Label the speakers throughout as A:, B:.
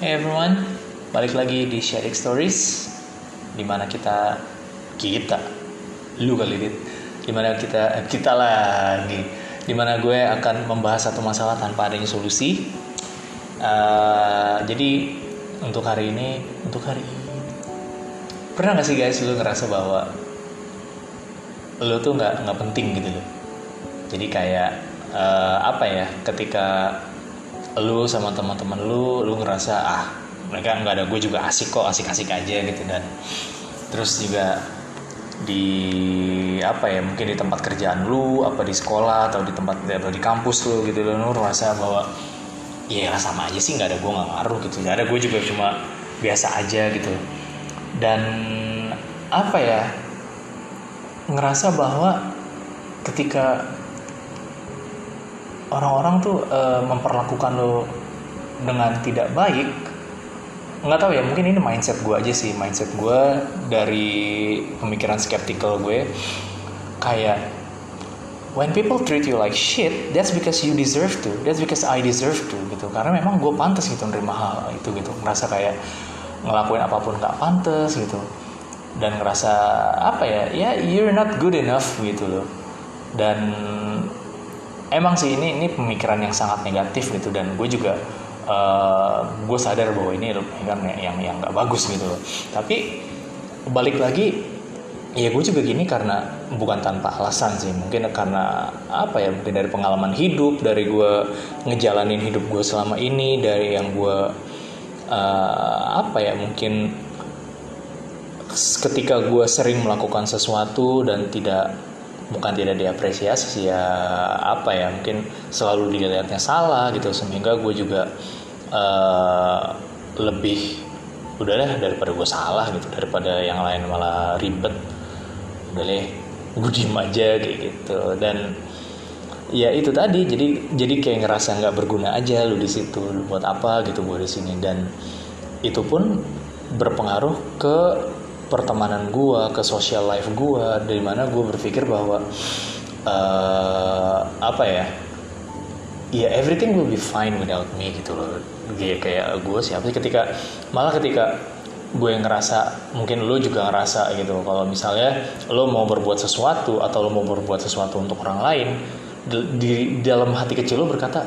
A: Hey everyone, balik lagi di Sharing Stories Di mana kita, kita, lu kali dit Di mana kita, eh, kita lagi Di mana gue akan membahas satu masalah tanpa adanya solusi. Eh, Jadi untuk hari ini, untuk hari ini Pernah gak sih guys lu ngerasa bahwa Lu tuh gak, nggak penting gitu loh? Jadi kayak eh, apa ya ketika lu sama teman-teman lu lu ngerasa ah mereka nggak ada gue juga asik kok asik-asik aja gitu. Dan terus juga di apa ya mungkin di tempat kerjaan lu apa di sekolah atau di tempat atau di kampus lu gitu lu ngerasa bahwa ya sama aja sih nggak ada gue nggak ngaruh gitu. Nggak ada gue juga cuma biasa aja gitu. Dan apa ya ngerasa bahwa ketika orang-orang tuh eh, memperlakukan lo dengan tidak baik nggak tahu ya mungkin ini mindset gue aja sih mindset gue dari pemikiran skeptical gue kayak when people treat you like shit that's because you deserve to that's because I deserve to gitu. Karena memang gue pantas gitu nerima hal itu gitu ngerasa kayak ngelakuin apa pun nggak pantas gitu dan ngerasa apa ya ya you're not good enough gitu loh. Dan emang sih ini ini pemikiran yang sangat negatif gitu dan gue juga uh, gue sadar bahwa ini kan yang yang nggak bagus gitu loh. Tapi balik lagi ya gue juga gini karena bukan tanpa alasan sih mungkin karena apa ya mungkin dari pengalaman hidup dari gue ngejalanin hidup gue selama ini dari yang gue uh, apa ya mungkin ketika gue sering melakukan sesuatu dan tidak bukan tidak diapresiasi sih ya apa ya mungkin selalu dilihatnya salah gitu. Sehingga gue juga uh, lebih udah deh daripada gue salah gitu daripada yang lain malah ribet. Udah deh gue diem aja kayak gitu. Dan ya itu tadi jadi jadi kayak ngerasa nggak berguna aja lu di situ buat apa gitu gue di sini. Dan itu pun berpengaruh ke pertemanan gue ke social life gue dari mana gue berpikir bahwa uh, apa ya ya everything will be fine without me gitu loh. Kayak kayak gue siapa sih ketika malah ketika gue ngerasa mungkin lo juga ngerasa gitu kalau misalnya lo mau berbuat sesuatu atau lo mau berbuat sesuatu untuk orang lain di, di dalam hati kecil lo berkata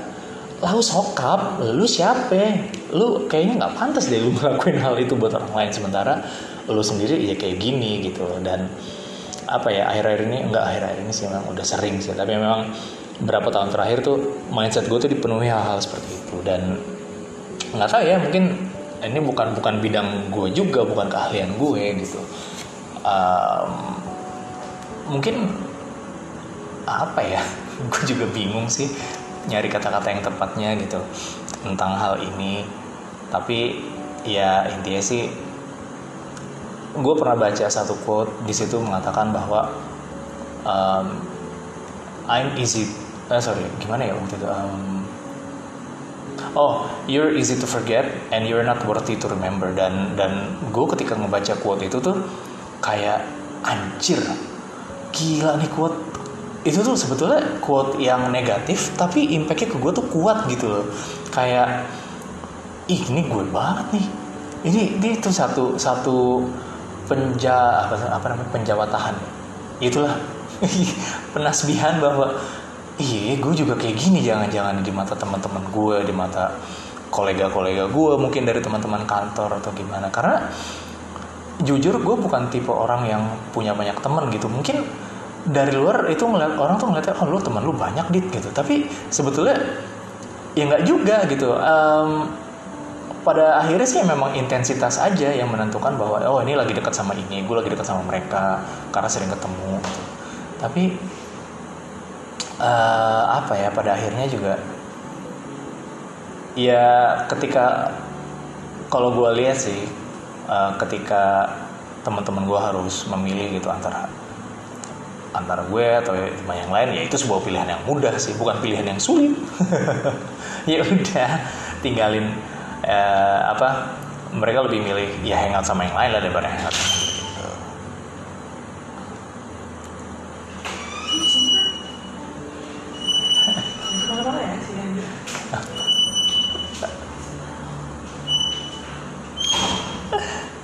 A: lalu sokap lu siapa? Lu kayaknya nggak pantas deh lu ngelakuin hal itu buat orang lain. Sementara lu sendiri ya kayak gini gitu dan apa ya akhir-akhir ini enggak akhir-akhir ini sih memang udah sering sih. Tapi memang berapa tahun terakhir tuh mindset gue tuh dipenuhi hal-hal seperti itu. Dan nggak tahu ya mungkin ini bukan bukan bidang gue juga bukan keahlian gue gitu. Um, mungkin apa ya gue juga bingung sih nyari kata-kata yang tepatnya gitu tentang hal ini. Tapi ya intinya sih gue pernah baca satu quote di situ mengatakan bahwa um, I'm easy eh, sorry gimana ya waktu itu um, oh you're easy to forget and you're not worthy to remember. Dan dan gue ketika ngebaca quote itu tuh kayak anjir gila nih quote. Itu tuh sebetulnya quote yang negatif tapi impactnya ke gue tuh kuat gitu loh. Kayak ih ini gue banget nih. Ini ini itu satu satu penja apa, apa namanya penjawatahan. Itulah. Penasbihan bahwa iya gue juga kayak gini jangan-jangan di mata teman-teman gue di mata kolega-kolega gue mungkin dari teman-teman kantor atau gimana. Karena jujur gue bukan tipe orang yang punya banyak teman gitu. Mungkin dari luar itu ngeliat orang tuh ngeliatnya oh lu teman lu banyak dit gitu. Tapi sebetulnya ya nggak juga gitu. Um, pada akhirnya sih memang intensitas aja yang menentukan bahwa oh ini lagi dekat sama ini gue lagi dekat sama mereka karena sering ketemu. Tapi uh, apa ya pada akhirnya juga ya ketika kalau gue lihat sih uh, ketika teman-teman gue harus memilih gitu antara antara gue atau teman yang lain ya itu sebuah pilihan yang mudah sih bukan pilihan yang sulit. Ya udah tinggalin eh, apa mereka lebih milih ya hangout sama yang lain lah daripada hangout sama gitu.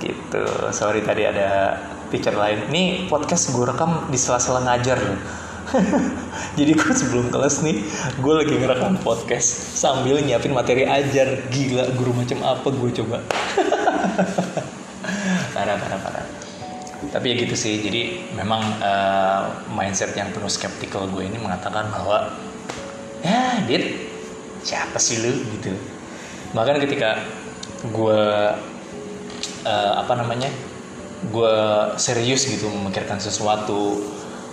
A: gitu. Sorry tadi ada teacher lain. Ini podcast gue rekam di sela-sela ngajar loh Jadi gue sebelum kelas nih, gue lagi ngerekam podcast sambil nyiapin materi ajar. Gila, guru macam apa gue coba. parah, parah, parah. Tapi ya gitu sih. Jadi memang uh, mindset yang penuh skeptical gue ini mengatakan bahwa ya, dit, siapa sih lu gitu. Bahkan ketika gue uh, apa namanya gue serius gitu memikirkan sesuatu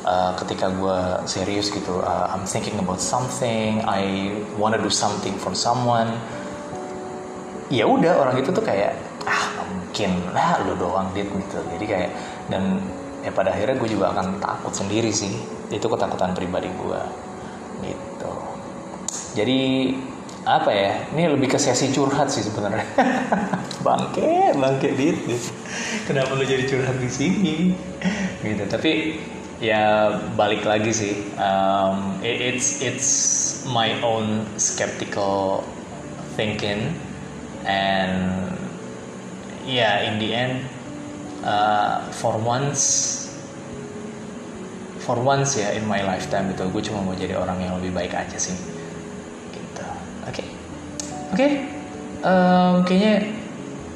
A: uh, ketika gue serius gitu uh, I'm thinking about something I wanna do something for someone. Ya udah orang itu tuh kayak ah mungkin lah lu doang dit gitu. Jadi kayak dan ya pada akhirnya gue juga akan takut sendiri sih. Itu ketakutan pribadi gue gitu. Jadi apa ya ini lebih ke sesi curhat sih sebenarnya. Bangke bangke dit, dit. Kenapa lu jadi curhat di sini? Gitu tapi ya balik lagi sih um, it's it's my own skeptical thinking and yeah in the end uh, for once for once ya in my lifetime gitu gue cuma mau jadi orang yang lebih baik aja sih Oke, okay. oke, okay. um, kayaknya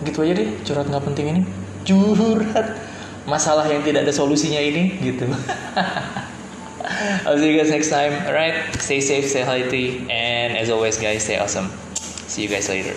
A: gitu aja deh curhat nggak penting ini. Curhat masalah yang tidak ada solusinya ini gitu. I'll see you guys next time. Alright, stay safe, stay healthy, and as always, guys, stay awesome. See you guys later.